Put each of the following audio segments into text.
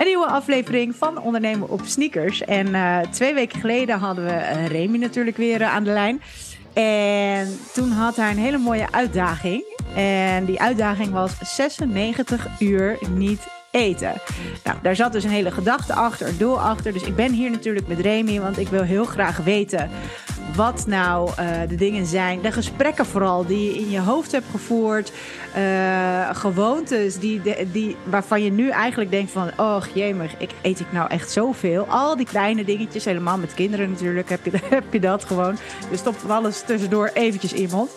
Een nieuwe aflevering van Ondernemen op Sneakers. En uh, twee weken geleden hadden we uh, Remy natuurlijk weer uh, aan de lijn. En toen had hij een hele mooie uitdaging. En die uitdaging was 96 uur niet eten. Nou, daar zat dus een hele gedachte achter, een doel achter. Dus ik ben hier natuurlijk met Remy, want ik wil heel graag weten wat nou uh, de dingen zijn. De gesprekken vooral die je in je hoofd hebt gevoerd. Uh, gewoontes die, die, waarvan je nu eigenlijk denkt van... oh jemig, ik eet ik nou echt zoveel. Al die kleine dingetjes, helemaal met kinderen natuurlijk heb je, heb je dat gewoon. Dus stop alles tussendoor eventjes in je mond.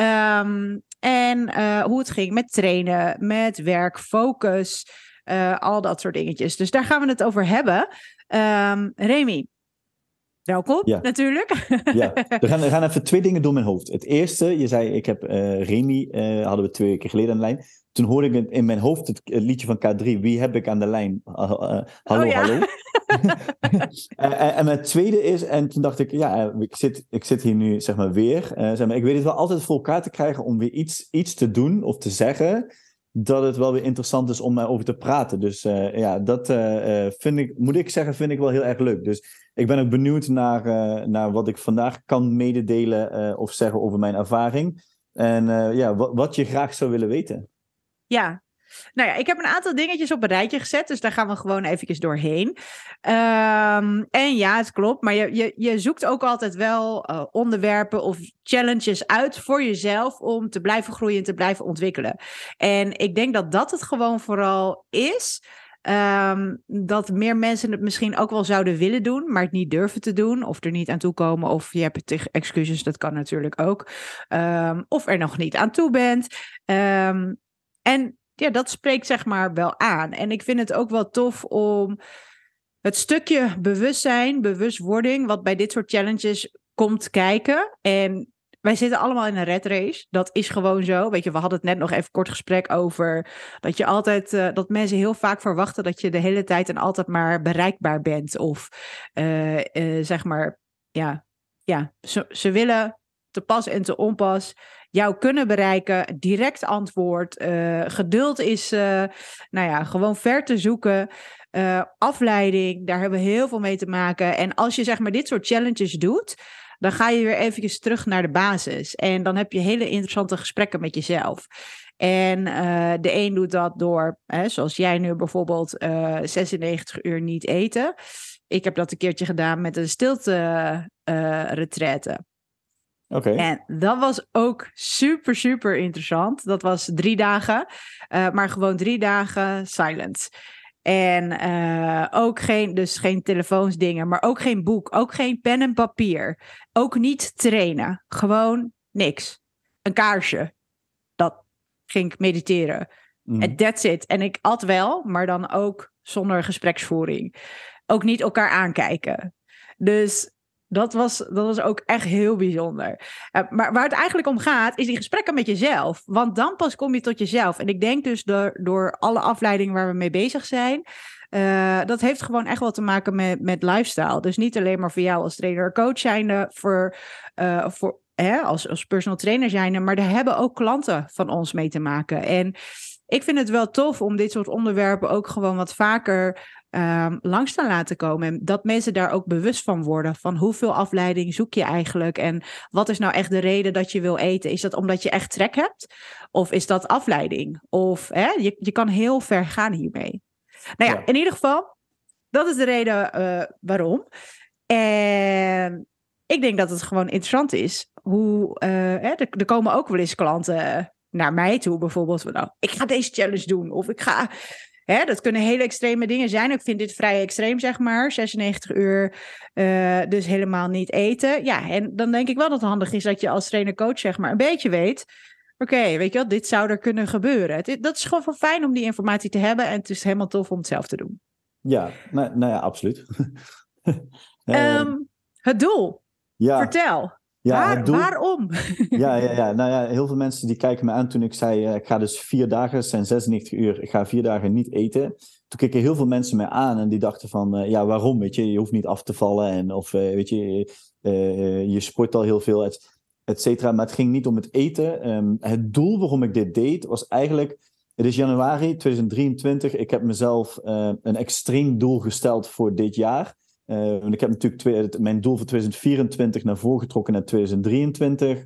Um, en uh, hoe het ging met trainen, met werk, focus, uh, al dat soort dingetjes. Dus daar gaan we het over hebben. Um, Remy, welkom ja. natuurlijk. Ja, we gaan, we gaan even twee dingen door mijn hoofd. Het eerste, je zei, ik heb uh, Remy, hadden we twee weken geleden aan de lijn. Toen hoorde ik in mijn hoofd het, het liedje van K3, Wie heb ik aan de lijn? hallo, oh, ja. hallo. en, en mijn tweede is, en toen dacht ik, ja, ik zit, ik zit hier nu zeg maar weer. Zeg maar, ik weet het wel altijd voor elkaar te krijgen om weer iets, iets te doen of te zeggen. Dat het wel weer interessant is om daarover te praten. Dus ja, dat vind ik, moet ik zeggen, vind ik wel heel erg leuk. Dus ik ben ook benieuwd naar, naar wat ik vandaag kan mededelen of zeggen over mijn ervaring. En ja, wat, wat je graag zou willen weten. Ja, nou ja, ik heb een aantal dingetjes op een rijtje gezet, dus daar gaan we gewoon eventjes doorheen. Um, en ja, het klopt, maar je, je, je zoekt ook altijd wel uh, onderwerpen of challenges uit voor jezelf om te blijven groeien en te blijven ontwikkelen. En ik denk dat dat het gewoon vooral is. Um, dat meer mensen het misschien ook wel zouden willen doen, maar het niet durven te doen. Of er niet aan toe komen. Of je hebt excuses, dat kan natuurlijk ook. Um, of er nog niet aan toe bent. En ja, dat spreekt zeg maar wel aan. En ik vind het ook wel tof om het stukje bewustzijn, bewustwording, wat bij dit soort challenges komt kijken. En wij zitten allemaal in een red race. Dat is gewoon zo. Weet je, we hadden het net nog even kort gesprek over dat je altijd, uh, dat mensen heel vaak verwachten dat je de hele tijd en altijd maar bereikbaar bent. Of uh, uh, zeg maar, ja, ja ze willen te pas en te onpas jou kunnen bereiken. Direct antwoord. Uh, geduld is, uh, nou ja, gewoon ver te zoeken. Uh, afleiding, daar hebben we heel veel mee te maken. En als je zeg maar dit soort challenges doet, dan ga je weer eventjes terug naar de basis. En dan heb je hele interessante gesprekken met jezelf. En de een doet dat door, hè, zoals jij nu bijvoorbeeld, 96 uur niet eten. Ik heb dat een keertje gedaan met een Okay. En dat was ook super, super interessant. Dat was drie dagen, uh, maar gewoon drie dagen silent. En uh, ook geen, dus geen telefoonsdingen, maar ook geen boek, ook geen pen en papier. Ook niet trainen, gewoon niks. Een kaarsje, dat ging ik mediteren. Mhm. En mm. that's it. En ik at wel, maar dan ook zonder gespreksvoering. Ook niet elkaar aankijken. Dus dat was, dat was ook echt heel bijzonder. Uh, maar waar het eigenlijk om gaat, is die gesprekken met jezelf. Want dan pas kom je tot jezelf. En ik denk dus door, door alle afleidingen waar we mee bezig zijn. Uh, dat heeft gewoon echt wel te maken met, met lifestyle. Dus niet alleen maar voor jou als trainer coach zijnde, voor, uh, voor hè, als, als personal trainer zijnde, maar daar hebben ook klanten van ons mee te maken. En ik vind het wel tof om dit soort onderwerpen ook gewoon wat vaker um, langs te laten komen. En dat mensen daar ook bewust van worden. Van hoeveel afleiding zoek je eigenlijk? En wat is nou echt de reden dat je wil eten? Is dat omdat je echt trek hebt? Of is dat afleiding? Of hè, je, je kan heel ver gaan hiermee. Nou ja, ja. in ieder geval, dat is de reden uh, waarom. En ik denk dat het gewoon interessant is. Hoe, uh, hè, er, er komen ook wel eens klanten naar mij toe, bijvoorbeeld. Nou, ik ga deze challenge doen. Of ik ga Hè, dat kunnen hele extreme dingen zijn. Ik vind dit vrij extreem, zeg maar. 96 uur, uh, dus helemaal niet eten. Ja, en dan denk ik wel dat het handig is dat je als trainer-coach, zeg maar, een beetje weet. Oké, okay, weet je wat, dit zou er kunnen gebeuren. Het, dat is gewoon wel fijn om die informatie te hebben. En het is helemaal tof om het zelf te doen. Ja, nou, nou ja, absoluut. um, het doel. Ja. Vertel. Ja, Waar, doel... Waarom? Ja, ja, ja, nou ja, heel veel mensen die kijken me aan toen ik zei, uh, ik ga dus vier dagen, het zijn 96 uur, ik ga vier dagen niet eten. Toen keken heel veel mensen mij aan en die dachten van, uh, ja, waarom, weet je, je hoeft niet af te vallen en of, uh, weet je, je sport al heel veel, et, et cetera. Maar het ging niet om het eten. Um, het doel waarom ik dit deed was eigenlijk Het is januari 2023. Ik heb mezelf een extreem doel gesteld voor dit jaar. Uh, ik heb natuurlijk twee, mijn doel voor 2024 naar voren getrokken naar 2023.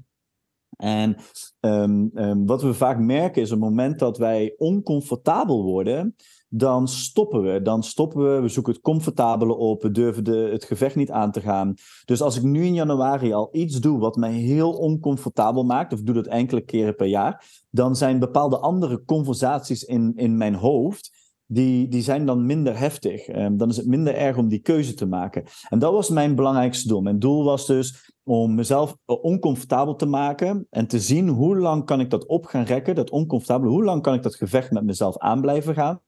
En um, um, wat we vaak merken is op het moment dat wij oncomfortabel worden, dan stoppen we. Dan stoppen we, we zoeken het comfortabele op, we durven de, het gevecht niet aan te gaan. Dus als ik nu in januari al iets doe wat mij heel oncomfortabel maakt, of doe dat enkele keren per jaar, dan zijn bepaalde andere conversaties in, in mijn hoofd die, die zijn dan minder heftig. Um, dan is het minder erg om die keuze te maken. En dat was mijn belangrijkste doel. Mijn doel was dus om mezelf eh, oncomfortabel te maken en te zien hoe lang kan ik dat op gaan rekken, dat oncomfortabele, hoe lang kan ik dat gevecht met mezelf aan blijven gaan.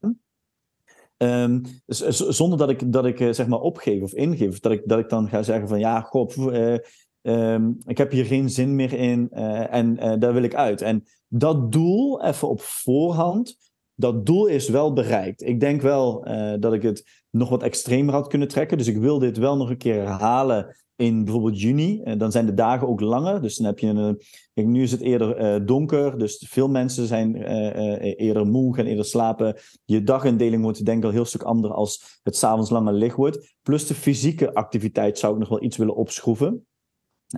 Um, zonder dat ik, dat ik uh, zeg maar opgeef of ingeef. Dat ik, dat ik dan ga zeggen van ja, god, uh, um, ik heb hier geen zin meer in en daar wil ik uit. En dat doel, even op voorhand, dat doel is wel bereikt. Ik denk wel dat ik het nog wat extremer had kunnen trekken. Dus ik wil dit wel nog een keer herhalen in bijvoorbeeld juni. En dan zijn de dagen ook langer. Dus dan heb je een. Nu is het eerder uh, donker. Dus veel mensen zijn eerder moe, gaan eerder slapen. Je dagindeling wordt denk ik al heel stuk anders als het s'avonds langer licht wordt. Plus de fysieke activiteit zou ik nog wel iets willen opschroeven.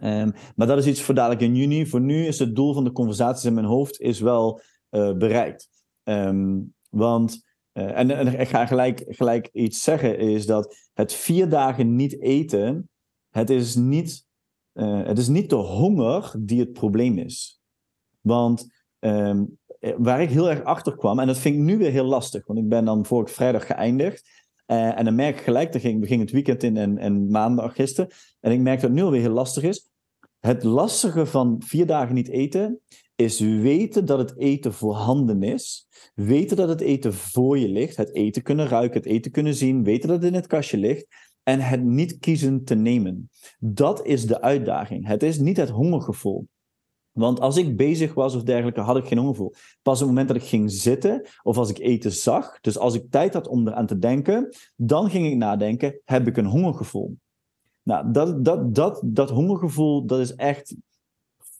Um, maar dat is iets voor dadelijk in juni. Voor nu is het doel van de conversaties in mijn hoofd is wel bereikt. Um, want. en, en ik ga gelijk, gelijk iets zeggen, is dat het vier dagen niet eten het is niet, uh, het is niet de honger die het probleem is. Want um, waar ik heel erg achter kwam, en dat vind ik nu weer heel lastig, want ik ben dan vorige vrijdag geëindigd. En dan merk ik gelijk, dan ging, ging het weekend in en, en maandag gisteren. En ik merk dat het nu alweer heel lastig is. Het lastige van vier dagen niet eten is weten dat het eten voorhanden is. Weten dat het eten voor je ligt. Het eten kunnen ruiken, het eten kunnen zien. Weten dat het in het kastje ligt en het niet kiezen te nemen. Dat is de uitdaging. Het is niet het hongergevoel. Want als ik bezig was of dergelijke, had ik geen hongergevoel. Pas op het moment dat ik ging zitten of als ik eten zag, dus als ik tijd had om eraan te denken, dan ging ik nadenken: heb ik een hongergevoel? Nou, dat, dat, dat, dat hongergevoel, dat is echt,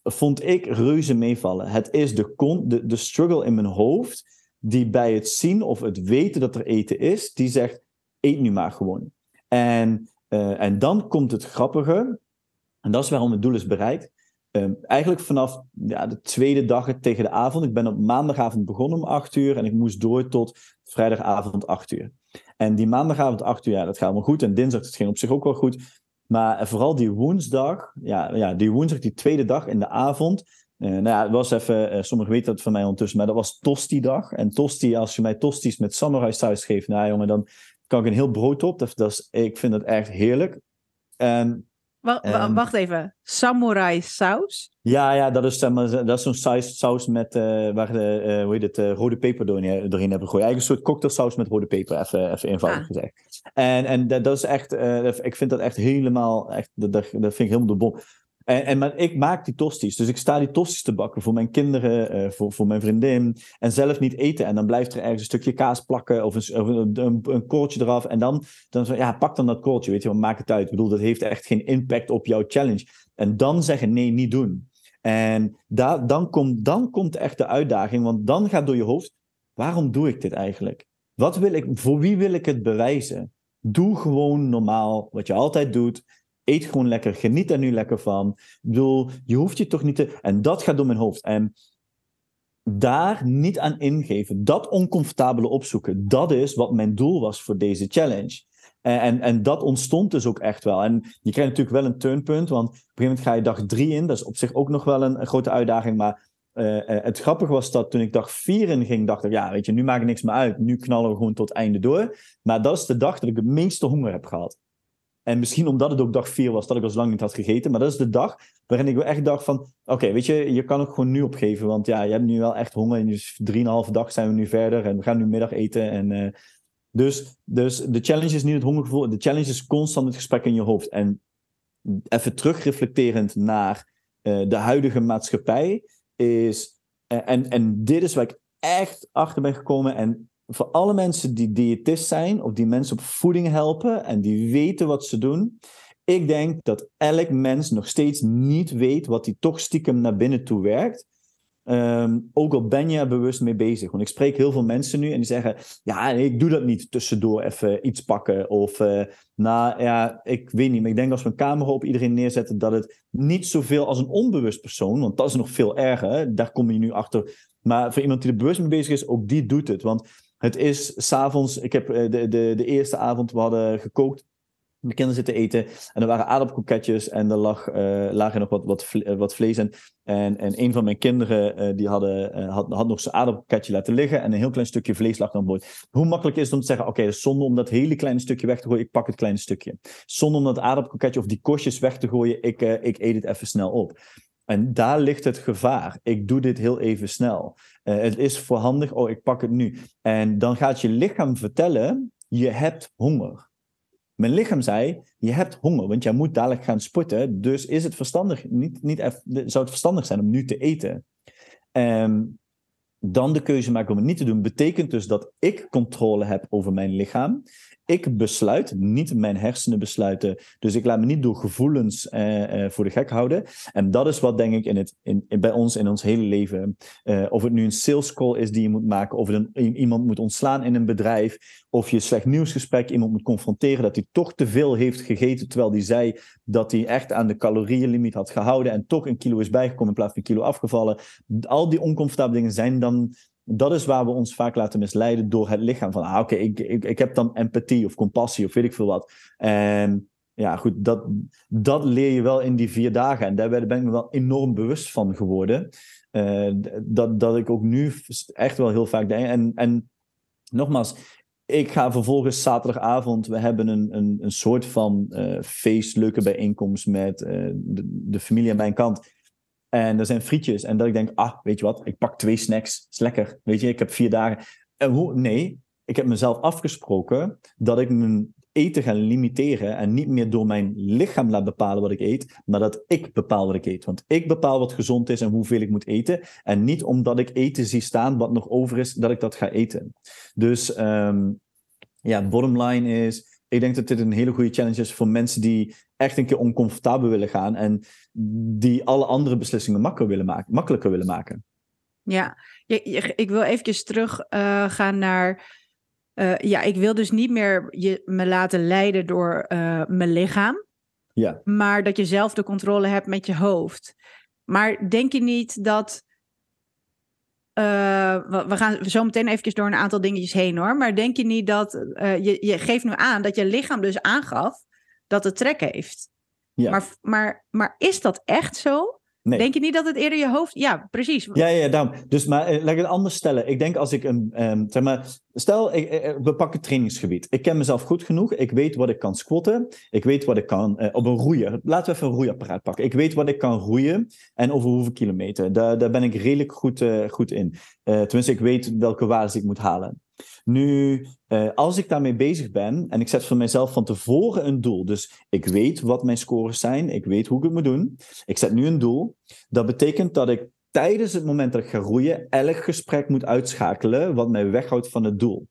vond ik reuze meevallen. Het is de, de, de struggle in mijn hoofd, die bij het zien of het weten dat er eten is, die zegt: eet nu maar gewoon. En, uh, en dan komt het grappige, en dat is waarom het doel is bereikt. Um, eigenlijk vanaf ja, de tweede dag tegen de avond. Ik ben op maandagavond begonnen om 8 uur en ik moest door tot vrijdagavond 8 uur. En die maandagavond 8 uur, ja, dat gaat wel goed. En dinsdag, dat ging op zich ook wel goed. Maar vooral die woensdag, ja, ja, die woensdag, die tweede dag in de avond. Uh, nou ja, het was even, uh, sommigen weten dat van mij ondertussen, maar dat was Tosti-dag. En Tosti, als je mij Tosti's met samurai saus geeft, nou jongen, dan kan ik een heel brood op. Dat, dat is, ik vind het echt heerlijk. En, um, wacht even, samurai saus? Ja, ja dat is, dat is zo'n saus, saus met, uh, waar de, uh, hoe heet het, uh, rode peper doorheen, doorheen hebben gegooid. Eigenlijk een soort cocktailsaus met rode peper, even, even eenvoudig ah. gezegd. En, en dat, dat is echt, ik vind dat echt helemaal, echt, dat, dat vind ik helemaal de bom. En, en maar ik maak die tosties. Dus ik sta die tosties te bakken voor mijn kinderen, uh, voor, voor mijn vriendin. En zelf niet eten. En dan blijft er ergens een stukje kaas plakken of een, of een, een, eraf. En dan, dan ja, pak dan dat kooltje, weet je wel, maak het uit. Ik bedoel, dat heeft echt geen impact op jouw challenge. En dan zeggen nee, niet doen. En daar, dan, komt, dan komt echt de uitdaging, want dan gaat door je hoofd, waarom doe ik dit eigenlijk? Wat wil ik, voor wie wil ik het bewijzen? Doe gewoon normaal wat je altijd doet. Eet gewoon lekker, geniet er nu lekker van. Ik bedoel, je hoeft je toch niet te. En dat gaat door mijn hoofd. En daar niet aan ingeven, dat oncomfortabele opzoeken, dat is wat mijn doel was voor deze challenge. En, en, en, dat ontstond dus ook echt wel. En je krijgt natuurlijk wel een turnpunt, want op een gegeven moment ga je dag drie in. Dat is op zich ook nog wel een, grote uitdaging. Maar uh, uh, het grappige was dat toen ik dag vier in ging, dacht ik, ja, weet je, nu maakt niks meer uit. Nu knallen we gewoon tot einde door. Maar dat is de dag dat ik het meeste honger heb gehad. En misschien omdat het ook dag 4 was, dat ik al zo lang niet had gegeten. Maar dat is de dag waarin ik echt dacht van... Oké, weet je, je kan ook gewoon nu opgeven. Want ja, je hebt nu wel echt honger. En dus drieënhalve dag zijn we nu verder. En we gaan nu middag eten. En, uh, dus, dus de challenge is niet het hongergevoel. De challenge is constant het gesprek in je hoofd. En even terugreflecterend naar uh, de huidige maatschappij is... Uh, en, en dit is waar ik echt achter ben gekomen. En voor alle mensen die diëtist zijn of die mensen op voeding helpen en die weten wat ze doen. Ik denk dat elk mens nog steeds niet weet wat hij toch stiekem naar binnen toe werkt. Ehm, ook al ben je er bewust mee bezig. Want ik spreek heel veel mensen nu en die zeggen: Ja, ik doe dat niet tussendoor even iets pakken. Of, uh, nou ja, ik weet niet. Maar ik denk als we een camera op iedereen neerzetten, dat het niet zoveel als een onbewust persoon, want dat is nog veel erger, daar kom je nu achter. Maar voor iemand die er bewust mee bezig is, ook die doet het. Want het is s'avonds, ik heb eh, de, de, de eerste avond, we hadden gekookt mijn kinderen zitten eten. En er waren aardappelkroketjes en er lag, uh, lagen nog wat, wat, eh, wat vlees in. En, en een van mijn kinderen die hadden, had, had nog zijn aardappelkroketje laten liggen. En een heel klein stukje vlees lag aan boord. Hoe makkelijk is het om te zeggen: Oké, okay, zonder om dat hele kleine stukje weg te gooien, ik pak het kleine stukje. Zonder om dat aardappelkroketje of die kostjes weg te gooien, ik, ik eet het even snel op. En daar ligt het gevaar. Ik doe dit heel even snel. het is voorhandig, oh, ik pak het nu. En dan gaat je lichaam vertellen: je hebt honger. Mijn lichaam zei, je hebt honger, want jij moet dadelijk gaan sporten. Dus is het verstandig, niet, niet zou het verstandig zijn om nu te eten? Um, dan de keuze maken om het niet te doen, betekent dus dat ik controle heb over mijn lichaam. Ik besluit, niet mijn hersenen besluiten. Dus ik laat me niet door gevoelens eh, eh, voor de gek houden. En dat is wat, denk ik, in het, in, bij ons in ons hele leven. Uh, of het nu een sales call is die je moet maken, of een, iemand moet ontslaan in een bedrijf, of je slecht nieuwsgesprek iemand moet confronteren dat hij toch te veel heeft gegeten, terwijl hij zei dat hij echt aan de calorieënlimiet had gehouden en toch een kilo is bijgekomen in plaats van een kilo afgevallen. Al die oncomfortabele dingen zijn dan dat is waar we ons vaak laten misleiden door het lichaam. Van, ah, oké, ik, ik, ik heb dan empathie of compassie of weet ik veel wat. En ja, goed, dat, dat leer je wel in die vier dagen. En daar ben ik me wel enorm bewust van geworden. Uh, dat, dat ik ook nu echt wel heel vaak denk. En, en nogmaals, ik ga vervolgens zaterdagavond, we hebben een, een, een soort van uh, feest, leuke bijeenkomst met de, de, familie aan mijn kant. En er zijn frietjes. En dat ik denk, ah, weet je wat, ik pak twee snacks. Is lekker. Weet je, ik heb vier dagen. En hoe, nee, ik heb mezelf afgesproken dat ik mijn eten ga limiteren en niet meer door mijn lichaam laat bepalen wat ik eet, maar dat ik bepaal wat ik eet. Want ik bepaal wat gezond is en hoeveel ik moet eten. En niet omdat ik eten zie staan wat nog over is, dat ik dat ga eten. Dus um, ja, bottom line is, ik denk dat dit een hele goede challenge is voor mensen die echt een keer oncomfortabel willen gaan en die alle andere beslissingen makkelijker willen maken. Makkelijker willen maken. Ja, ik wil eventjes terug uh, gaan naar. Uh, ja, ik wil dus niet meer je, me laten leiden door uh, mijn lichaam. Ja. Maar dat je zelf de controle hebt met je hoofd. Maar denk je niet dat. We gaan zo meteen eventjes door een aantal dingetjes heen hoor. Maar denk je niet dat. je, je geeft nu aan dat je lichaam dus aangaf dat het trek heeft. Ja. Maar, maar, maar is dat echt zo? Nee. Denk je niet dat het eerder je hoofd... Ja, precies. Ja, ja, daarom. Dus, maar eh, laat ik het anders stellen. Ik denk als ik een... Um, zeg maar, stel, ik, eh, we pakken trainingsgebied. Ik ken mezelf goed genoeg. Ik weet wat ik kan squatten. Ik weet wat ik kan op een roeier. Laten we even een roeiapparaat pakken. Ik weet wat ik kan roeien en over hoeveel kilometer. Daar, daar ben ik redelijk goed, goed in. tenminste, ik weet welke waarden ik moet halen. Nu, uh, als ik daarmee bezig ben en ik zet voor mezelf van tevoren een doel, dus ik weet wat mijn scores zijn, ik weet hoe ik het moet doen, ik zet nu een doel, dat betekent dat ik tijdens het moment dat ik ga roeien elk gesprek moet uitschakelen wat mij weghoudt van het doel.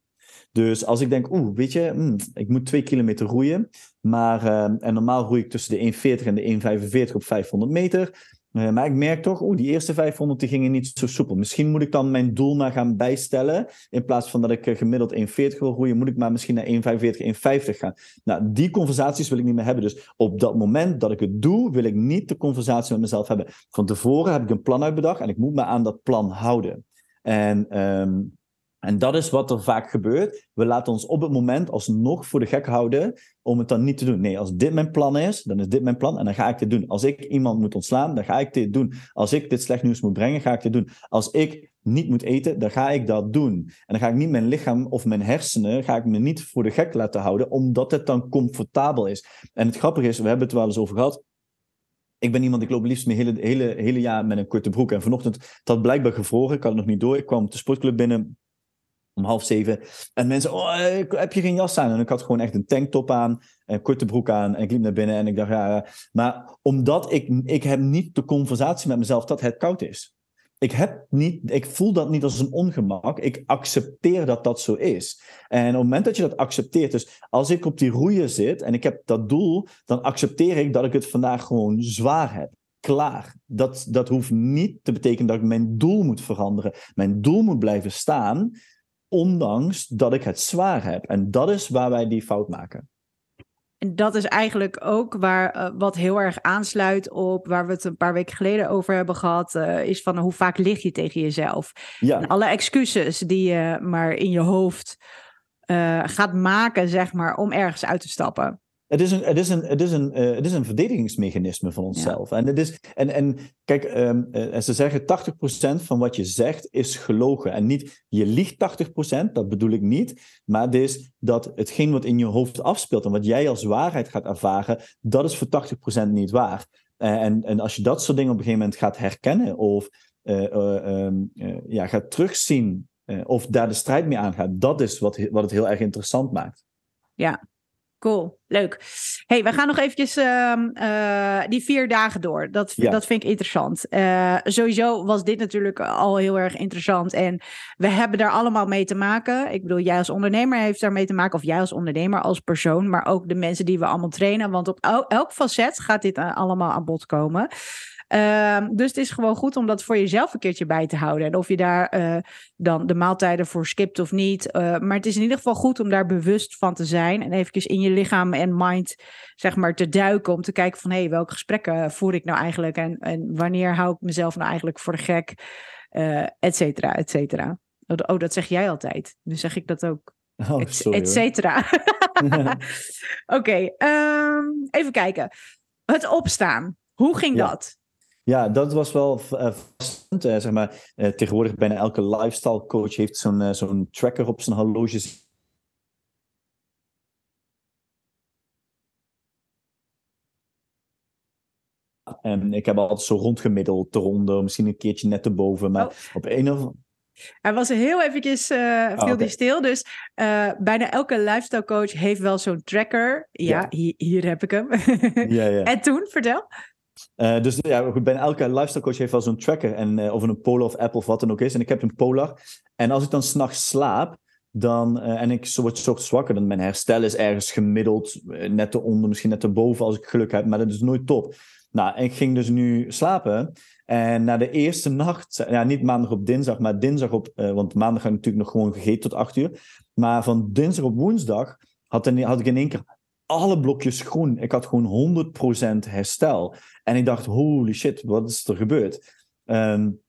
Dus als ik denk, oeh, weet je, mm, ik moet twee kilometer roeien, maar uh, en normaal roei ik tussen de 1,40 en de 1,45 op 500 meter, uh, maar ik merk toch, oeh, die eerste 500 die gingen niet zo soepel. Misschien moet ik dan mijn doel maar gaan bijstellen. In plaats van dat ik uh, gemiddeld 1,40 wil groeien, moet ik maar misschien naar 1,45, 1,50 gaan. Nou, die conversaties wil ik niet meer hebben. Dus op dat moment dat ik het doe, wil ik niet de conversatie met mezelf hebben. Van tevoren heb ik een plan uitbedacht en ik moet me aan dat plan houden. En um, en dat is wat er vaak gebeurt. We laten ons op het moment alsnog voor de gek houden om het dan niet te doen. Nee, als dit mijn plan is, dan is dit mijn plan en dan ga ik dit doen. Als ik iemand moet ontslaan, dan ga ik dit doen. Als ik dit slecht nieuws moet brengen, ga ik dit doen. Als ik niet moet eten, dan ga ik dat doen. En dan ga ik niet mijn lichaam of mijn hersenen, ga ik me niet voor de gek laten houden, omdat het dan comfortabel is. En het grappige is, we hebben het wel eens over gehad, ik ben iemand, ik loop liefst mijn hele, hele, hele jaar met een korte broek. En vanochtend, het had blijkbaar gevroren, ik had het nog niet door. Ik kwam de sportclub binnen, om half zeven. En mensen, oh, eh, heb je geen jas aan? En ik had gewoon echt een tanktop aan, een korte broek aan. En ik liep naar binnen en ik dacht, ja, maar omdat ik, ik heb niet de conversatie met mezelf dat het koud is. Ik, heb niet, ik voel dat niet als een ongemak. Ik accepteer dat dat zo is. En op het moment dat je dat accepteert, dus als ik op die roeier zit en ik heb dat doel, dan accepteer ik dat ik het vandaag gewoon zwaar heb. klaar. Dat, dat hoeft niet te betekenen dat ik mijn doel moet veranderen. Mijn doel moet blijven staan, ondanks dat ik het zwaar heb. En dat is waar wij die fout maken. En dat is eigenlijk ook waar uh, wat heel erg aansluit op waar we het een paar weken geleden over hebben gehad. Uh, is van hoe vaak lig je tegen jezelf? Ja. En alle excuses die je maar in je hoofd uh, gaat maken, zeg maar, om ergens uit te stappen. Het is een, het is een, het is een, uh, het is een verdedigingsmechanisme van onszelf. Ja. En, het is, en, en kijk, um, uh, ze zeggen 80% van wat je zegt is gelogen. En niet je liegt 80%, dat bedoel ik niet. Maar het is dat hetgeen wat in je hoofd afspeelt en wat jij als waarheid gaat ervaren, dat is voor 80% niet waar. Uh, en, en als je dat soort dingen op een gegeven moment gaat herkennen of um, ja, gaat terugzien of daar de strijd mee aangaat, dat is wat, wat het heel erg interessant maakt. Ja, Cool, leuk. hey, we gaan nog eventjes uh, uh, die vier dagen door. Dat, ja. dat vind ik interessant. Uh, sowieso was dit natuurlijk al heel erg interessant. En we hebben daar allemaal mee te maken. Ik bedoel, jij als ondernemer heeft daar mee te maken. Of jij als ondernemer, als persoon. Maar ook de mensen die we allemaal trainen. Want op el elk facet gaat dit uh, allemaal aan bod komen. Uh, dus het is gewoon goed om dat voor jezelf een keertje bij te houden. En of je daar uh, dan de maaltijden voor skipt of niet. Uh, maar het is in ieder geval goed om daar bewust van te zijn. En eventjes in je lichaam en mind zeg maar te duiken. Om te kijken van hé, hey, welke gesprekken voer ik nou eigenlijk? En, en wanneer hou ik mezelf nou eigenlijk voor de gek? Uh, et cetera, et cetera. Oh, oh, dat zeg jij altijd. Nu zeg ik dat ook. Oh, sorry, et cetera. Oké, okay, um, even kijken. Het opstaan. Hoe ging ja. dat? Ja, dat was wel vastend. Uh, zeg maar, uh, tegenwoordig bijna elke lifestyle coach heeft zo'n zo'n tracker op zijn horloges. En ik heb altijd zo rondgemiddeld eronder, misschien een keertje net erboven. Maar oh. op een of hij was heel eventjes, uh, viel oh, okay. die stil. Dus uh, bijna elke lifestyle coach heeft wel zo'n tracker. Ja, ja. Hier, hier, heb ik hem. ja, ja. En toen, vertel. Uh, dus ja, goed, bijna elke lifestyle coach heeft wel zo'n tracker. En, uh, of een Polar of Apple of wat dan ook is. En ik heb een Polar. En als ik dan s'nachts slaap, dan, uh, en ik word zo zwakker, dan mijn herstel is ergens gemiddeld, net eronder, misschien net erboven als ik geluk heb. Maar dat is nooit top. Nou, ik ging dus nu slapen. En na de eerste nacht, ja, niet maandag op dinsdag, maar dinsdag op, want maandag ga ik natuurlijk nog gewoon gegeten tot acht uur. Maar van dinsdag op woensdag had, had ik in één keer alle blokjes groen. Ik had gewoon 100% herstel. En ik dacht, holy shit, wat is er gebeurd? Um,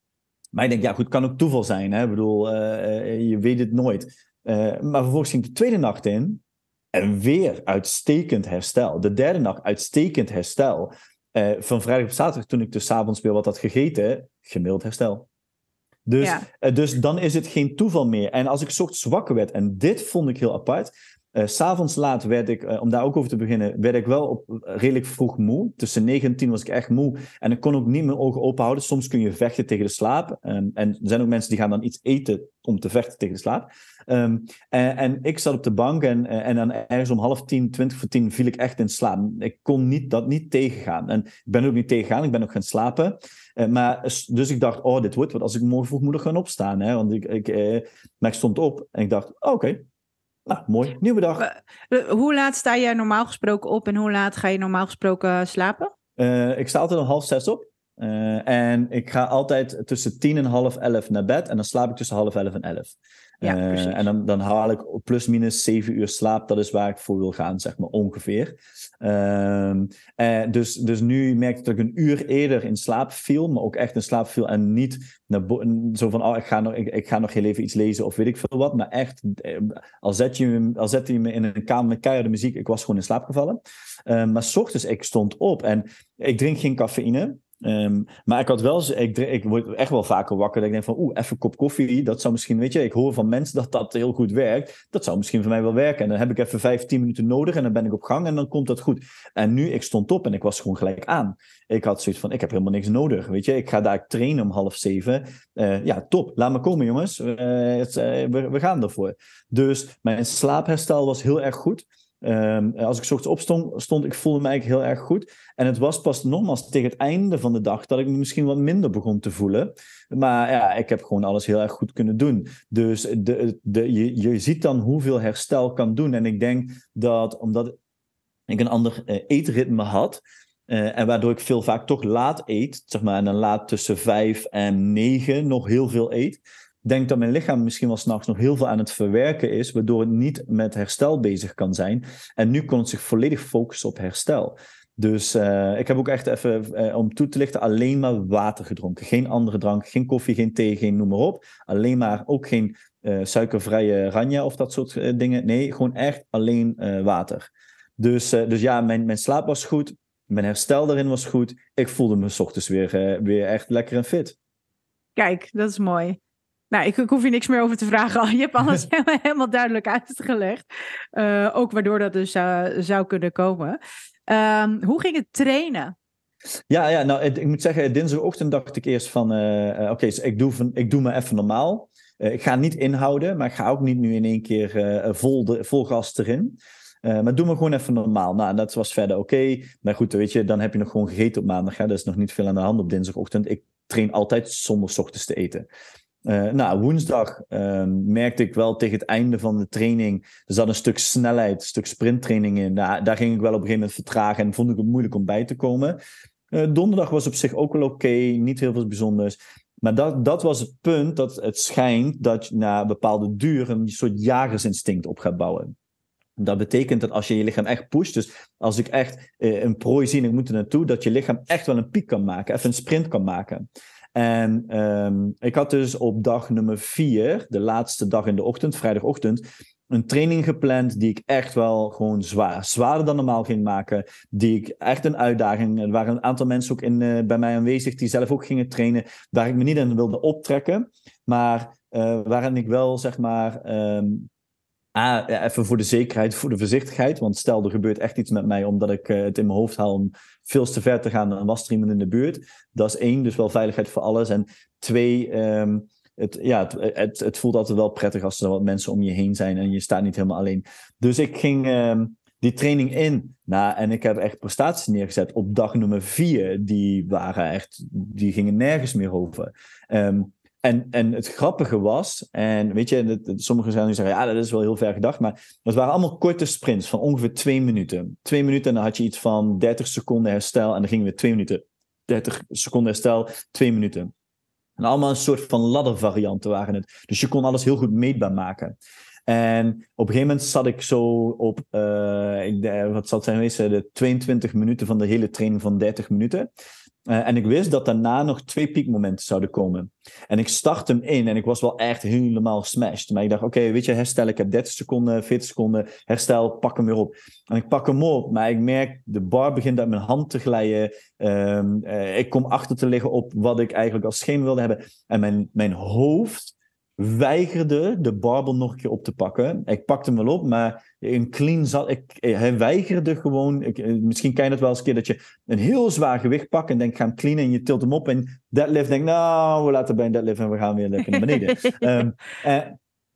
maar ik denk, ja goed, kan ook toeval zijn. Hè? Ik bedoel, uh, je weet het nooit. Uh, maar vervolgens ging ik de tweede nacht in. En weer uitstekend herstel. De derde nacht uitstekend herstel. Uh, van vrijdag op zaterdag, toen ik dus avonds weer wat had gegeten, gemiddeld herstel. Dus, ja. dus dan is het geen toeval meer. En als ik ochtends wakker werd, en dit vond ik heel apart. Uh, S'avonds laat werd ik, uh, om daar ook over te beginnen, werd ik wel op, uh, redelijk vroeg moe. Tussen 9 en 10 was ik echt moe. En ik kon ook niet mijn ogen open houden. Soms kun je vechten tegen de slaap. Um, en er zijn ook mensen die gaan dan iets eten om te vechten tegen de slaap. Um, en, en, ik zat op de bank en, en dan ergens om half tien, twintig voor tien viel ik echt in slaap. Ik kon niet, dat niet tegengaan. En ik ben ook niet tegengaan, ik ben ook gaan slapen. maar, dus ik dacht, oh, dit wordt wat als ik morgen vroeg moet gaan opstaan. Hè? Want ik, ik, maar ik stond op en ik dacht, oké. Nou, mooi. Nieuwe dag. Hoe laat sta jij normaal gesproken op en hoe laat ga je normaal gesproken slapen? Uh, ik sta altijd om half zes op. Uh, en ik ga altijd tussen tien en half elf naar bed. En dan slaap ik tussen half elf en elf. Ja, uh, en dan, dan haal ik plus minus zeven uur slaap. Dat is waar ik voor wil gaan, zeg maar ongeveer. Uh, dus, dus nu merk ik dat ik een uur eerder in slaap viel. Maar ook echt in slaap viel. En niet naar zo van, oh, ik ga, nog, ik, ik, ga nog heel even iets lezen of weet ik veel wat. Maar echt, eh, al zet je me, al zet je me in een kamer met keiharde muziek. Ik was gewoon in slaap gevallen. maar s ochtends, ik stond op en ik drink geen cafeïne. Um, maar ik had wel, ik, ik word echt wel vaker wakker. Dat ik denk van, oeh, even een kop koffie. Dat zou misschien, weet je, ik hoor van mensen dat dat heel goed werkt. Dat zou misschien voor mij wel werken. En dan heb ik even vijf, tien minuten nodig en dan ben ik op gang en dan komt dat goed. En nu, ik stond op en ik was gewoon gelijk aan. Ik had zoiets van, ik heb helemaal niks nodig, weet je. Ik ga daar trainen om half zeven. Uh, ja, top. Laat me komen, jongens. Het, uh, we, we gaan ervoor. Dus mijn slaapherstel was heel erg goed. Um, als ik ochtends opstond, stond, ik voelde me eigenlijk heel erg goed. En het was pas nogmaals tegen het einde van de dag dat ik me misschien wat minder begon te voelen. Maar ja, ik heb gewoon alles heel erg goed kunnen doen. Dus de, de, je, ziet dan hoeveel herstel kan doen. En ik denk dat omdat ik een ander uh, eetritme had, Uh, en waardoor ik veel vaak toch laat eet, zeg maar, en dan laat tussen vijf en negen nog heel veel eet. Denk dat mijn lichaam misschien wel s'nachts nog heel veel aan het verwerken is, waardoor het niet met herstel bezig kan zijn. En nu kon het zich volledig focussen op herstel. Dus uh, ik heb ook echt even, uh, om toe te lichten, alleen maar water gedronken. Geen andere drank, geen koffie, geen thee, geen noem maar op. Alleen maar ook geen uh, suikervrije ranja of dat soort dingen. Nee, gewoon echt alleen water. Dus, dus ja, mijn, mijn slaap was goed. Mijn herstel daarin was goed. Ik voelde me s ochtends weer, weer echt lekker en fit. Kijk, dat is mooi. Nou, ik, ik, hoef je niks meer over te vragen. Je hebt alles helemaal duidelijk uitgelegd. ook waardoor dat dus zou kunnen komen. Um, hoe ging het trainen? Ja, ja nou, ik moet zeggen, dinsdagochtend dacht ik eerst van, uh, oké, okay, dus ik, doe ik doe me even normaal. Uh, ik ga niet inhouden, maar ik ga ook niet nu in één keer uh, vol, de, vol gas erin. maar doe me gewoon even normaal. Nou, dat was verder oké. Maar goed, weet je, dan heb je nog gewoon gegeten op maandag. Hè? Er is nog niet veel aan de hand op dinsdagochtend. Ik train altijd zonder ochtends te eten. Uh, nou, woensdag uh, merkte ik wel tegen het einde van de training. Er zat een stuk snelheid, een stuk sprinttraining in. Daar, ging ik wel op een gegeven moment vertragen en vond ik het moeilijk om bij te komen. Uh, donderdag was op zich ook wel oké, niet heel veel bijzonders. Maar dat, dat was het punt dat het schijnt dat je na bepaalde duur een soort jagersinstinct op gaat bouwen. Dat betekent dat als je je lichaam echt pusht, dus als ik echt uh, een prooi zie en ik moet er naartoe, dat je lichaam echt wel een piek kan maken, even een sprint kan maken. En um, ik had dus op dag nummer vier, de laatste dag in de ochtend, vrijdagochtend, een training gepland die ik echt wel gewoon zwaar, zwaarder dan normaal ging maken. Die ik echt een uitdaging. Er waren een aantal mensen ook in, uh, bij mij aanwezig die zelf ook gingen trainen, waar ik me niet in wilde optrekken. Maar uh, waarin ik wel, zeg maar, um, Ah, even voor de zekerheid, voor de voorzichtigheid. Want stel, er gebeurt echt iets met mij omdat ik uh, het in mijn hoofd haal om veel te ver te gaan, dan was er in de buurt. Dat is één, dus wel veiligheid voor alles. En twee, um, het, ja, het, het, het, voelt altijd wel prettig als er wat mensen om je heen zijn en je staat niet helemaal alleen. Dus ik ging um, die training in. Nou, en ik heb echt prestaties neergezet op dag nummer vier. Die waren echt, die gingen nergens meer over. Um, en, en het grappige was, en weet je, sommigen zijn nu zeggen, ja, dat is wel heel ver gedacht, maar het waren allemaal korte sprints van ongeveer twee minuten. Twee minuten en dan had je iets van 30 seconden herstel en dan gingen we twee minuten. 30 seconden herstel, twee minuten. En allemaal een soort van laddervarianten waren het. Dus je kon alles heel goed meetbaar maken. En op een gegeven moment zat ik zo op, uh, ik, wat zal het zijn geweest, de 22 minuten van de hele training van 30 minuten. Uh, en ik wist dat daarna nog twee piekmomenten zouden komen. En ik start hem in en ik was wel echt helemaal smashed. Maar ik dacht, oké, weet je, herstel, ik heb 30 seconden, 40 seconden, herstel, pak hem weer op. En ik pak hem op, maar ik merk, de bar begint uit mijn hand te glijden. Uh, ik kom achter te liggen op wat ik eigenlijk als schema wilde hebben. En mijn, mijn hoofd weigerde de barbel nog een keer op te pakken. Ik pakte hem wel op, maar een clean zat. Ik, hij weigerde gewoon. Ik, eh, misschien ken je het wel eens een keer dat je een heel zwaar gewicht pakt en denkt: ga hem cleanen en je tilt hem op. En deadlift denkt: nou, we laten bij een deadlift en we gaan weer lekker naar beneden. um, uh,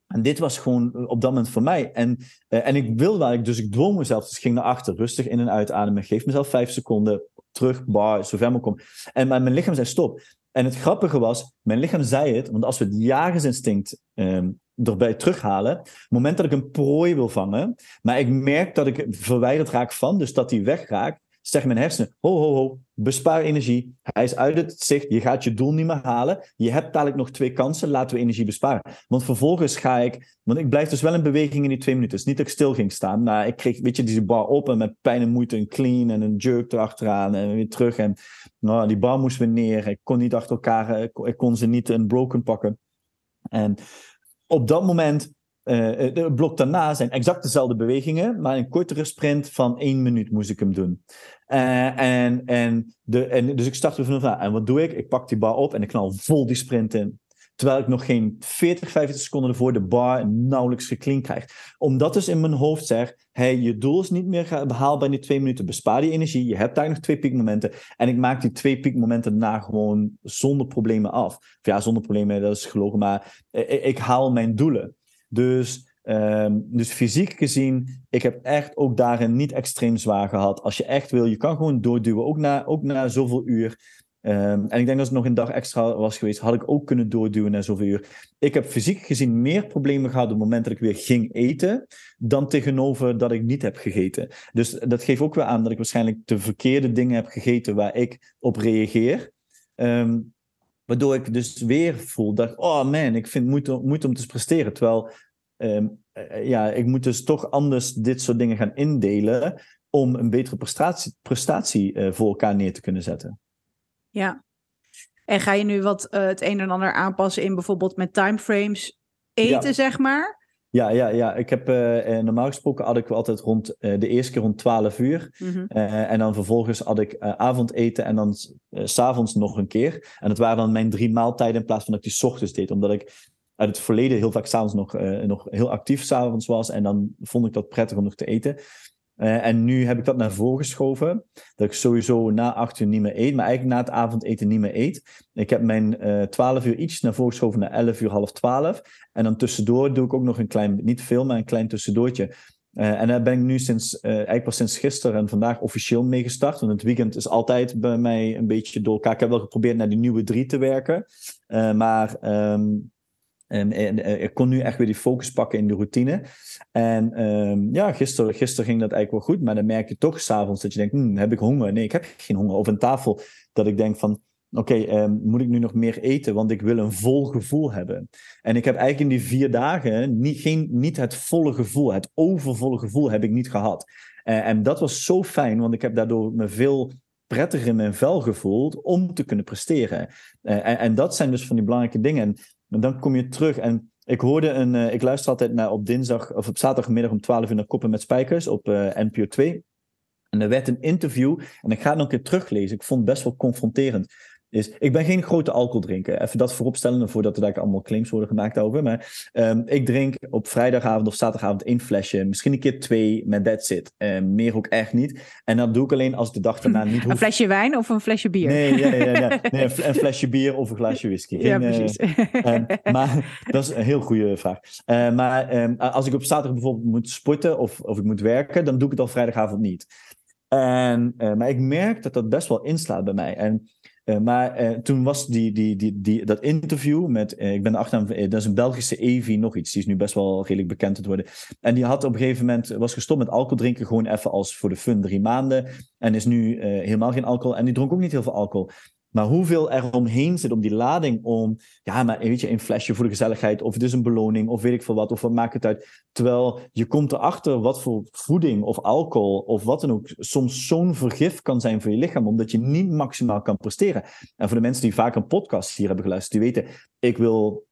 en dit was gewoon op dat moment voor mij. En, uh, en ik wilde eigenlijk, dus ik dwong mezelf. Dus ik ging naar achter, rustig in- en uitademen. Geef mezelf vijf seconden terug, bar, zover mogelijk kom. En mijn lichaam zei stop. En het grappige was, mijn lichaam zei het, want als we het jagersinstinct um, erbij terughalen, het moment dat ik een prooi wil vangen, maar ik merk dat ik verwijderd raak van, dus dat die wegraakt, zeggen mijn hersenen, ho, ho, ho, bespaar energie. Hij is uit het zicht, je gaat je doel niet meer halen. Je hebt dadelijk nog twee kansen, laten we energie besparen. Want vervolgens ga ik, want ik blijf dus wel in beweging in die twee minuten. Het is niet dat ik stil ging staan, maar ik kreeg, weet je, die bar op en met pijn en moeite een clean en een jerk erachteraan en weer terug. En nou, die bar moest weer neer. Ik kon niet achter elkaar, ik kon ze niet een broken pakken. En op dat moment uh, de blok daarna zijn exact dezelfde bewegingen, maar een kortere sprint van één minuut moest ik hem doen. Uh, en, en, de, en, dus ik startte vanaf. En wat doe ik? Ik pak die bar op en ik knal vol die sprint in. Terwijl ik nog geen 40, 50 seconden ervoor de bar nauwelijks geclean krijg. Omdat dus in mijn hoofd zeg, hey, je doel is niet meer behaalbaar in die twee minuten. Bespaar die energie. Je hebt daar nog twee piekmomenten. En ik maak die twee piekmomenten na gewoon zonder problemen af. Of ja, zonder problemen, dat is gelogen. Maar ik haal mijn doelen. Dus, um, dus fysiek gezien, ik heb echt ook daarin niet extreem zwaar gehad. Als je echt wil, je kan gewoon doorduwen, ook na, ook na zoveel uur. Ehm, en ik denk dat het nog een dag extra was geweest, had ik ook kunnen doorduwen naar zoveel uur. Ik heb fysiek gezien meer problemen gehad op het moment dat ik weer ging eten, dan tegenover dat ik niet heb gegeten. Dus dat geeft ook weer aan dat ik waarschijnlijk de verkeerde dingen heb gegeten waar ik op reageer. Ehm, waardoor ik dus weer voel dat, oh man, ik vind moeite, moeite om te presteren. Terwijl, ehm, eh, ja, ik moet dus toch anders dit soort dingen gaan indelen om een betere prestatie, prestatie uh, voor elkaar neer te kunnen zetten. Ja. En ga je nu wat uh, het een en ander aanpassen in bijvoorbeeld met timeframes eten, ja. zeg maar? Ja, ja, ja. Ik heb uh, normaal gesproken had ik altijd rond uh, de eerste keer rond 12 uur. Mm -hmm. uh, en dan vervolgens had ik avondeten en dan s s'avonds nog een keer. En dat waren dan mijn drie maaltijden in plaats van dat ik die s ochtends deed. Omdat ik uit het verleden heel vaak s'avonds nog, nog heel actief s'avonds was. En dan vond ik dat prettig om nog te eten. Uh, en nu heb ik dat naar voren geschoven. Dat ik sowieso na acht uur niet meer eet. Maar eigenlijk na het avondeten niet meer eet. Ik heb mijn uh, 12 uur iets naar voren geschoven naar 11 uur, half 12. En dan tussendoor doe ik ook nog een klein, niet veel, maar een klein tussendoortje. Uh, en daar ben ik nu sinds, eigenlijk pas sinds gisteren en vandaag officieel mee gestart. Want het weekend is altijd bij mij een beetje door elkaar. Ik heb wel geprobeerd naar die nieuwe drie te werken. Maar um, en, en, ik kon nu echt weer die focus pakken in de routine. En um, ja, gisteren, gisteren ging dat eigenlijk wel goed. Maar dan merk je toch s'avonds dat je denkt, hm, heb ik honger? Nee, ik heb geen honger. Of een tafel dat ik denk van, oké, um, moet ik nu nog meer eten? Want ik wil een vol gevoel hebben. En ik heb eigenlijk in die vier dagen niet, geen, niet het volle gevoel, het overvolle gevoel heb ik niet gehad. Uh, en dat was zo fijn, want ik heb daardoor me veel prettiger in mijn vel gevoeld om te kunnen presteren. Uh, en, en, dat zijn dus van die belangrijke dingen. En en dan kom je terug en ik hoorde een, uh, ik luister altijd naar op dinsdag of op zaterdagmiddag om 12 uur naar Koppen met Spijkers op uh, NPO 2. En er werd een interview en ik ga het nog een keer teruglezen. Ik vond het best wel confronterend is. Ik ben geen grote alcoholdrinker. Even dat vooropstellen voordat er daar allemaal claims worden gemaakt over. Maar um, ik drink op vrijdagavond of zaterdagavond één flesje. Misschien een keer twee, met that's it. Um, meer ook echt niet. En dat doe ik alleen als de dag daarna niet hoef. Een flesje wijn of een flesje bier? Nee, ja, ja, ja, nee een, flesje bier of een glaasje whisky. Geen, ja, precies. Uh, um, maar dat is een heel goede vraag. Uh, maar als ik op zaterdag bijvoorbeeld moet sporten of, of ik moet werken, dan doe ik het al vrijdagavond niet. En, uh, maar ik merk dat dat best wel inslaat bij mij. En maar uh, toen was die, die, die, die, dat interview met, uh, ik ben de achternaam, dat is een Belgische Evi nog iets, die is nu best wel redelijk bekend te worden. En die had op een gegeven moment, was gestopt met alcohol drinken, gewoon even als voor de fun, drie maanden. En is nu helemaal geen alcohol. En die dronk ook niet heel veel alcohol. Maar hoeveel er omheen zit om die lading om, ja, maar weet je, een flesje voor de gezelligheid, of het is een beloning, of weet ik veel wat, of wat maakt het uit. Terwijl je komt erachter wat voor voeding of alcohol of wat dan ook soms zo'n vergif kan zijn voor je lichaam, omdat je niet maximaal kan presteren. En voor de mensen die vaak een podcast hier hebben geluisterd, die weten, ik wil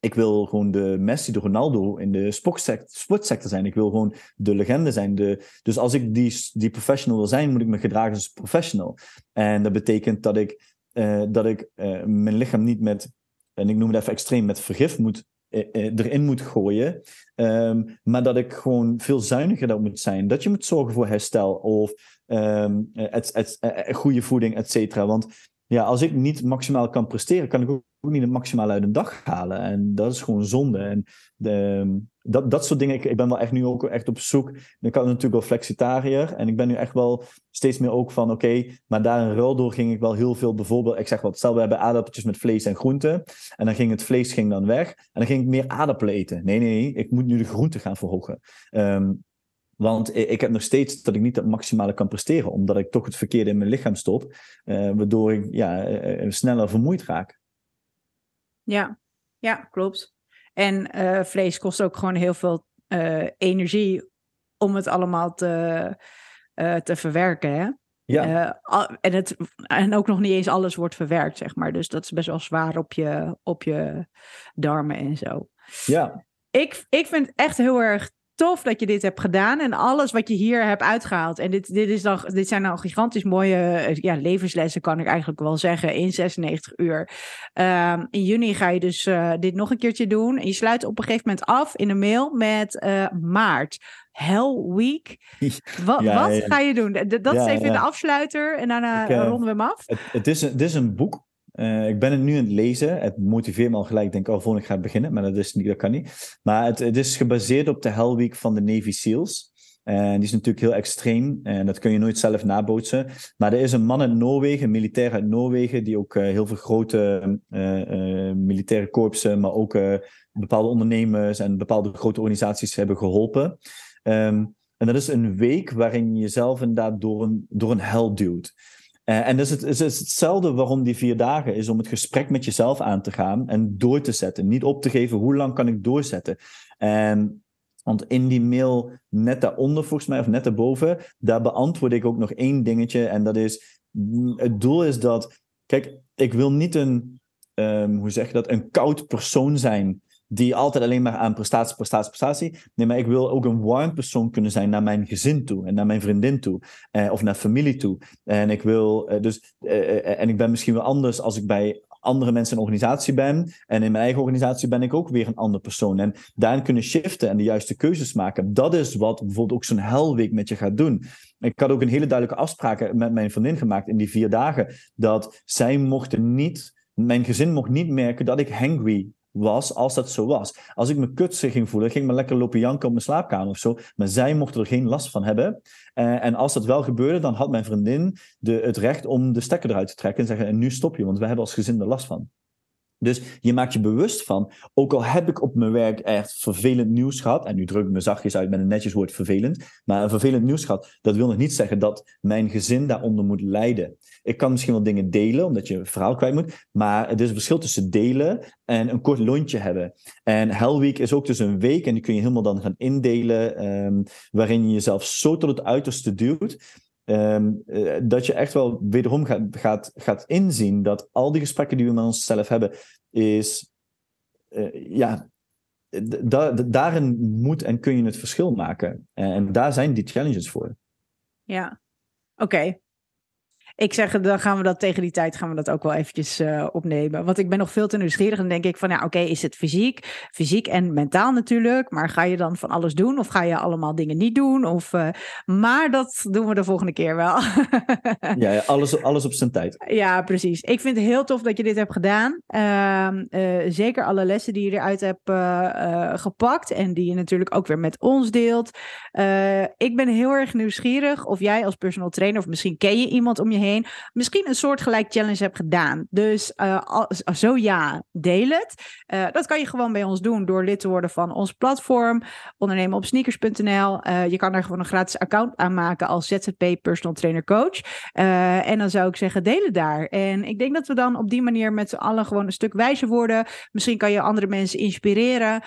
ik wil gewoon de Messi, de Ronaldo in de sportsector zijn. Ik wil gewoon de legende zijn. De, dus als ik die, die professional wil zijn, moet ik me gedragen als professional. En dat betekent dat ik, uh, dat ik uh, mijn lichaam niet met, en ik noem het even extreem, met vergif moet, uh, erin moet gooien. Um, maar dat ik gewoon veel zuiniger dat moet zijn. Dat je moet zorgen voor herstel of et, goede voeding, et cetera. Want ja, als ik niet maximaal kan presteren, kan ik ook niet het maximaal uit een dag halen. En dat is gewoon zonde. En de, dat, dat soort dingen, ik, ik ben wel echt nu ook echt op zoek. Ik had natuurlijk wel flexitariër. En ik ben nu echt wel steeds meer ook van, oké, maar daar in ruil door ging ik wel heel veel, bijvoorbeeld, ik zeg wat, stel we hebben aardappeltjes met vlees en groenten. En dan ging het vlees ging dan weg. En dan ging ik meer aardappelen eten. Nee, nee, nee, ik moet nu de groenten gaan verhogen. Um, want ik heb nog steeds dat ik niet het maximale kan presteren, omdat ik toch het verkeerde in mijn lichaam stop, uh, waardoor ik ja, uh, sneller vermoeid raak. Ja, ja klopt. En uh, vlees kost ook gewoon heel veel energie om het allemaal te, te verwerken. Hè? Ja. en, het, en ook nog niet eens alles wordt verwerkt, zeg maar. Dus dat is best wel zwaar op je, op je darmen en zo. Ja. Ik, ik vind het echt heel erg tof dat je dit hebt gedaan en alles wat je hier hebt uitgehaald. En dit, dit, is dan, dit zijn dan gigantisch mooie eh, ja, levenslessen, kan ik eigenlijk wel zeggen, in 96 uur. Um, in juni ga je dus uh, dit nog een keertje doen. En je sluit op een gegeven moment af in een mail met uh, maart. Hell Week. Wat, ja, wat ja. ga je doen? Dat is even de afsluiter en daarna ik, ronden we hem af. Het, het, is, het is een boek uh, ik ben het nu aan het lezen. Het motiveert me al gelijk. Ik denk, oh, volgende ik ga beginnen. Maar dat, is niet, dat kan niet. Maar het, het is gebaseerd op de Hell Week van de Navy SEALs. En die is natuurlijk heel extreem. En dat kun je nooit zelf nabootsen. Maar er is een man uit Noorwegen, een militair uit Noorwegen, die ook heel veel grote militaire korpsen, maar ook bepaalde ondernemers en bepaalde grote organisaties hebben geholpen. Ehm, en dat is een week waarin je jezelf inderdaad door een, door een hel duwt. Uh, en dus het, is hetzelfde waarom die vier dagen is om het gesprek met jezelf aan te gaan en door te zetten. Niet op te geven, hoe lang kan ik doorzetten? En, want in die mail net daaronder, volgens mij, of net daarboven, daar beantwoord ik ook nog één dingetje. En dat is, het doel is dat, kijk, ik wil niet een, um, hoe zeg je dat, een koud persoon zijn die altijd alleen maar aan prestatie, prestatie, prestatie. Nee, maar ik wil ook een warm persoon kunnen zijn naar mijn gezin toe en naar mijn vriendin toe eh, of naar familie toe. En ik wil eh, dus, eh, eh, en ik ben misschien wel anders als ik bij andere mensen in organisatie ben. En in mijn eigen organisatie ben ik ook weer een andere persoon. En daarin kunnen shiften en de juiste keuzes maken. Dat is wat bijvoorbeeld ook zo'n helweek met je gaat doen. Ik had ook een hele duidelijke afspraak met mijn vriendin gemaakt in die vier dagen. Dat zij mochten niet, mijn gezin mocht niet merken dat ik hangry was als dat zo was. Als ik me kutsig ging voelen, ging ik me lekker lopen janken op mijn slaapkamer of zo. Maar zij mochten er geen last van hebben. Uh, en als dat wel gebeurde, dan had mijn vriendin de, het recht om de stekker eruit te trekken en zeggen: En nu stop je, want wij hebben als gezin er last van. Dus je maakt je bewust van, ook al heb ik op mijn werk echt vervelend nieuws gehad, en nu druk ik me zachtjes uit met een netjes woord vervelend, maar een vervelend nieuws gehad, dat wil nog niet zeggen dat mijn gezin daaronder moet lijden. Ik kan misschien wel dingen delen, omdat je een verhaal kwijt moet, maar het is een verschil tussen delen en een kort lontje hebben. En Hell Week is ook dus een week, en die kun je helemaal dan gaan indelen, um, waarin je jezelf zo tot het uiterste duwt, Um, dat je echt wel wederom gaat, gaat, gaat inzien dat al die gesprekken die we met onszelf hebben, is uh, ja, daarin moet en kun je het verschil maken. En daar zijn die challenges voor. Ja, oké. Ik zeg, dan gaan we dat tegen die tijd gaan we dat ook wel eventjes uh, opnemen. Want ik ben nog veel te nieuwsgierig. En denk ik van, ja, oké, is het fysiek? Fysiek en mentaal natuurlijk. Maar ga je dan van alles doen? Of ga je allemaal dingen niet doen? Of, uh, maar dat doen we de volgende keer wel. ja, ja, alles, alles op zijn tijd. Ja, precies. Ik vind het heel tof dat je dit hebt gedaan. Uh, zeker alle lessen die je eruit hebt gepakt. En die je natuurlijk ook weer met ons deelt. ik ben heel erg nieuwsgierig of jij als personal trainer... of misschien ken je iemand om je heen misschien een soortgelijk challenge hebt gedaan. Dus uh, zo ja, deel het. Uh, dat kan je gewoon bij ons doen door lid te worden van ons platform, ondernemen op sneakers.nl. Uh, je kan daar gewoon een gratis account aanmaken als ZZP Personal Trainer Coach. en dan zou ik zeggen, deel het daar. En ik denk dat we dan op die manier met z'n allen gewoon een stuk wijzer worden. Misschien kan je andere mensen inspireren.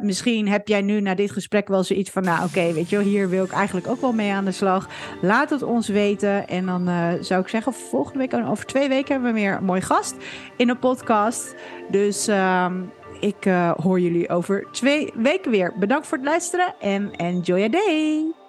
misschien heb jij nu na dit gesprek wel zoiets van, nou oké, weet je hier wil ik eigenlijk ook wel mee aan de slag. Laat het ons weten en dan zou ik zeggen, volgende week, over twee weken, hebben we weer een mooi gast in de podcast. Dus uh, ik uh, hoor jullie over twee weken weer. Bedankt voor het luisteren en enjoy your day.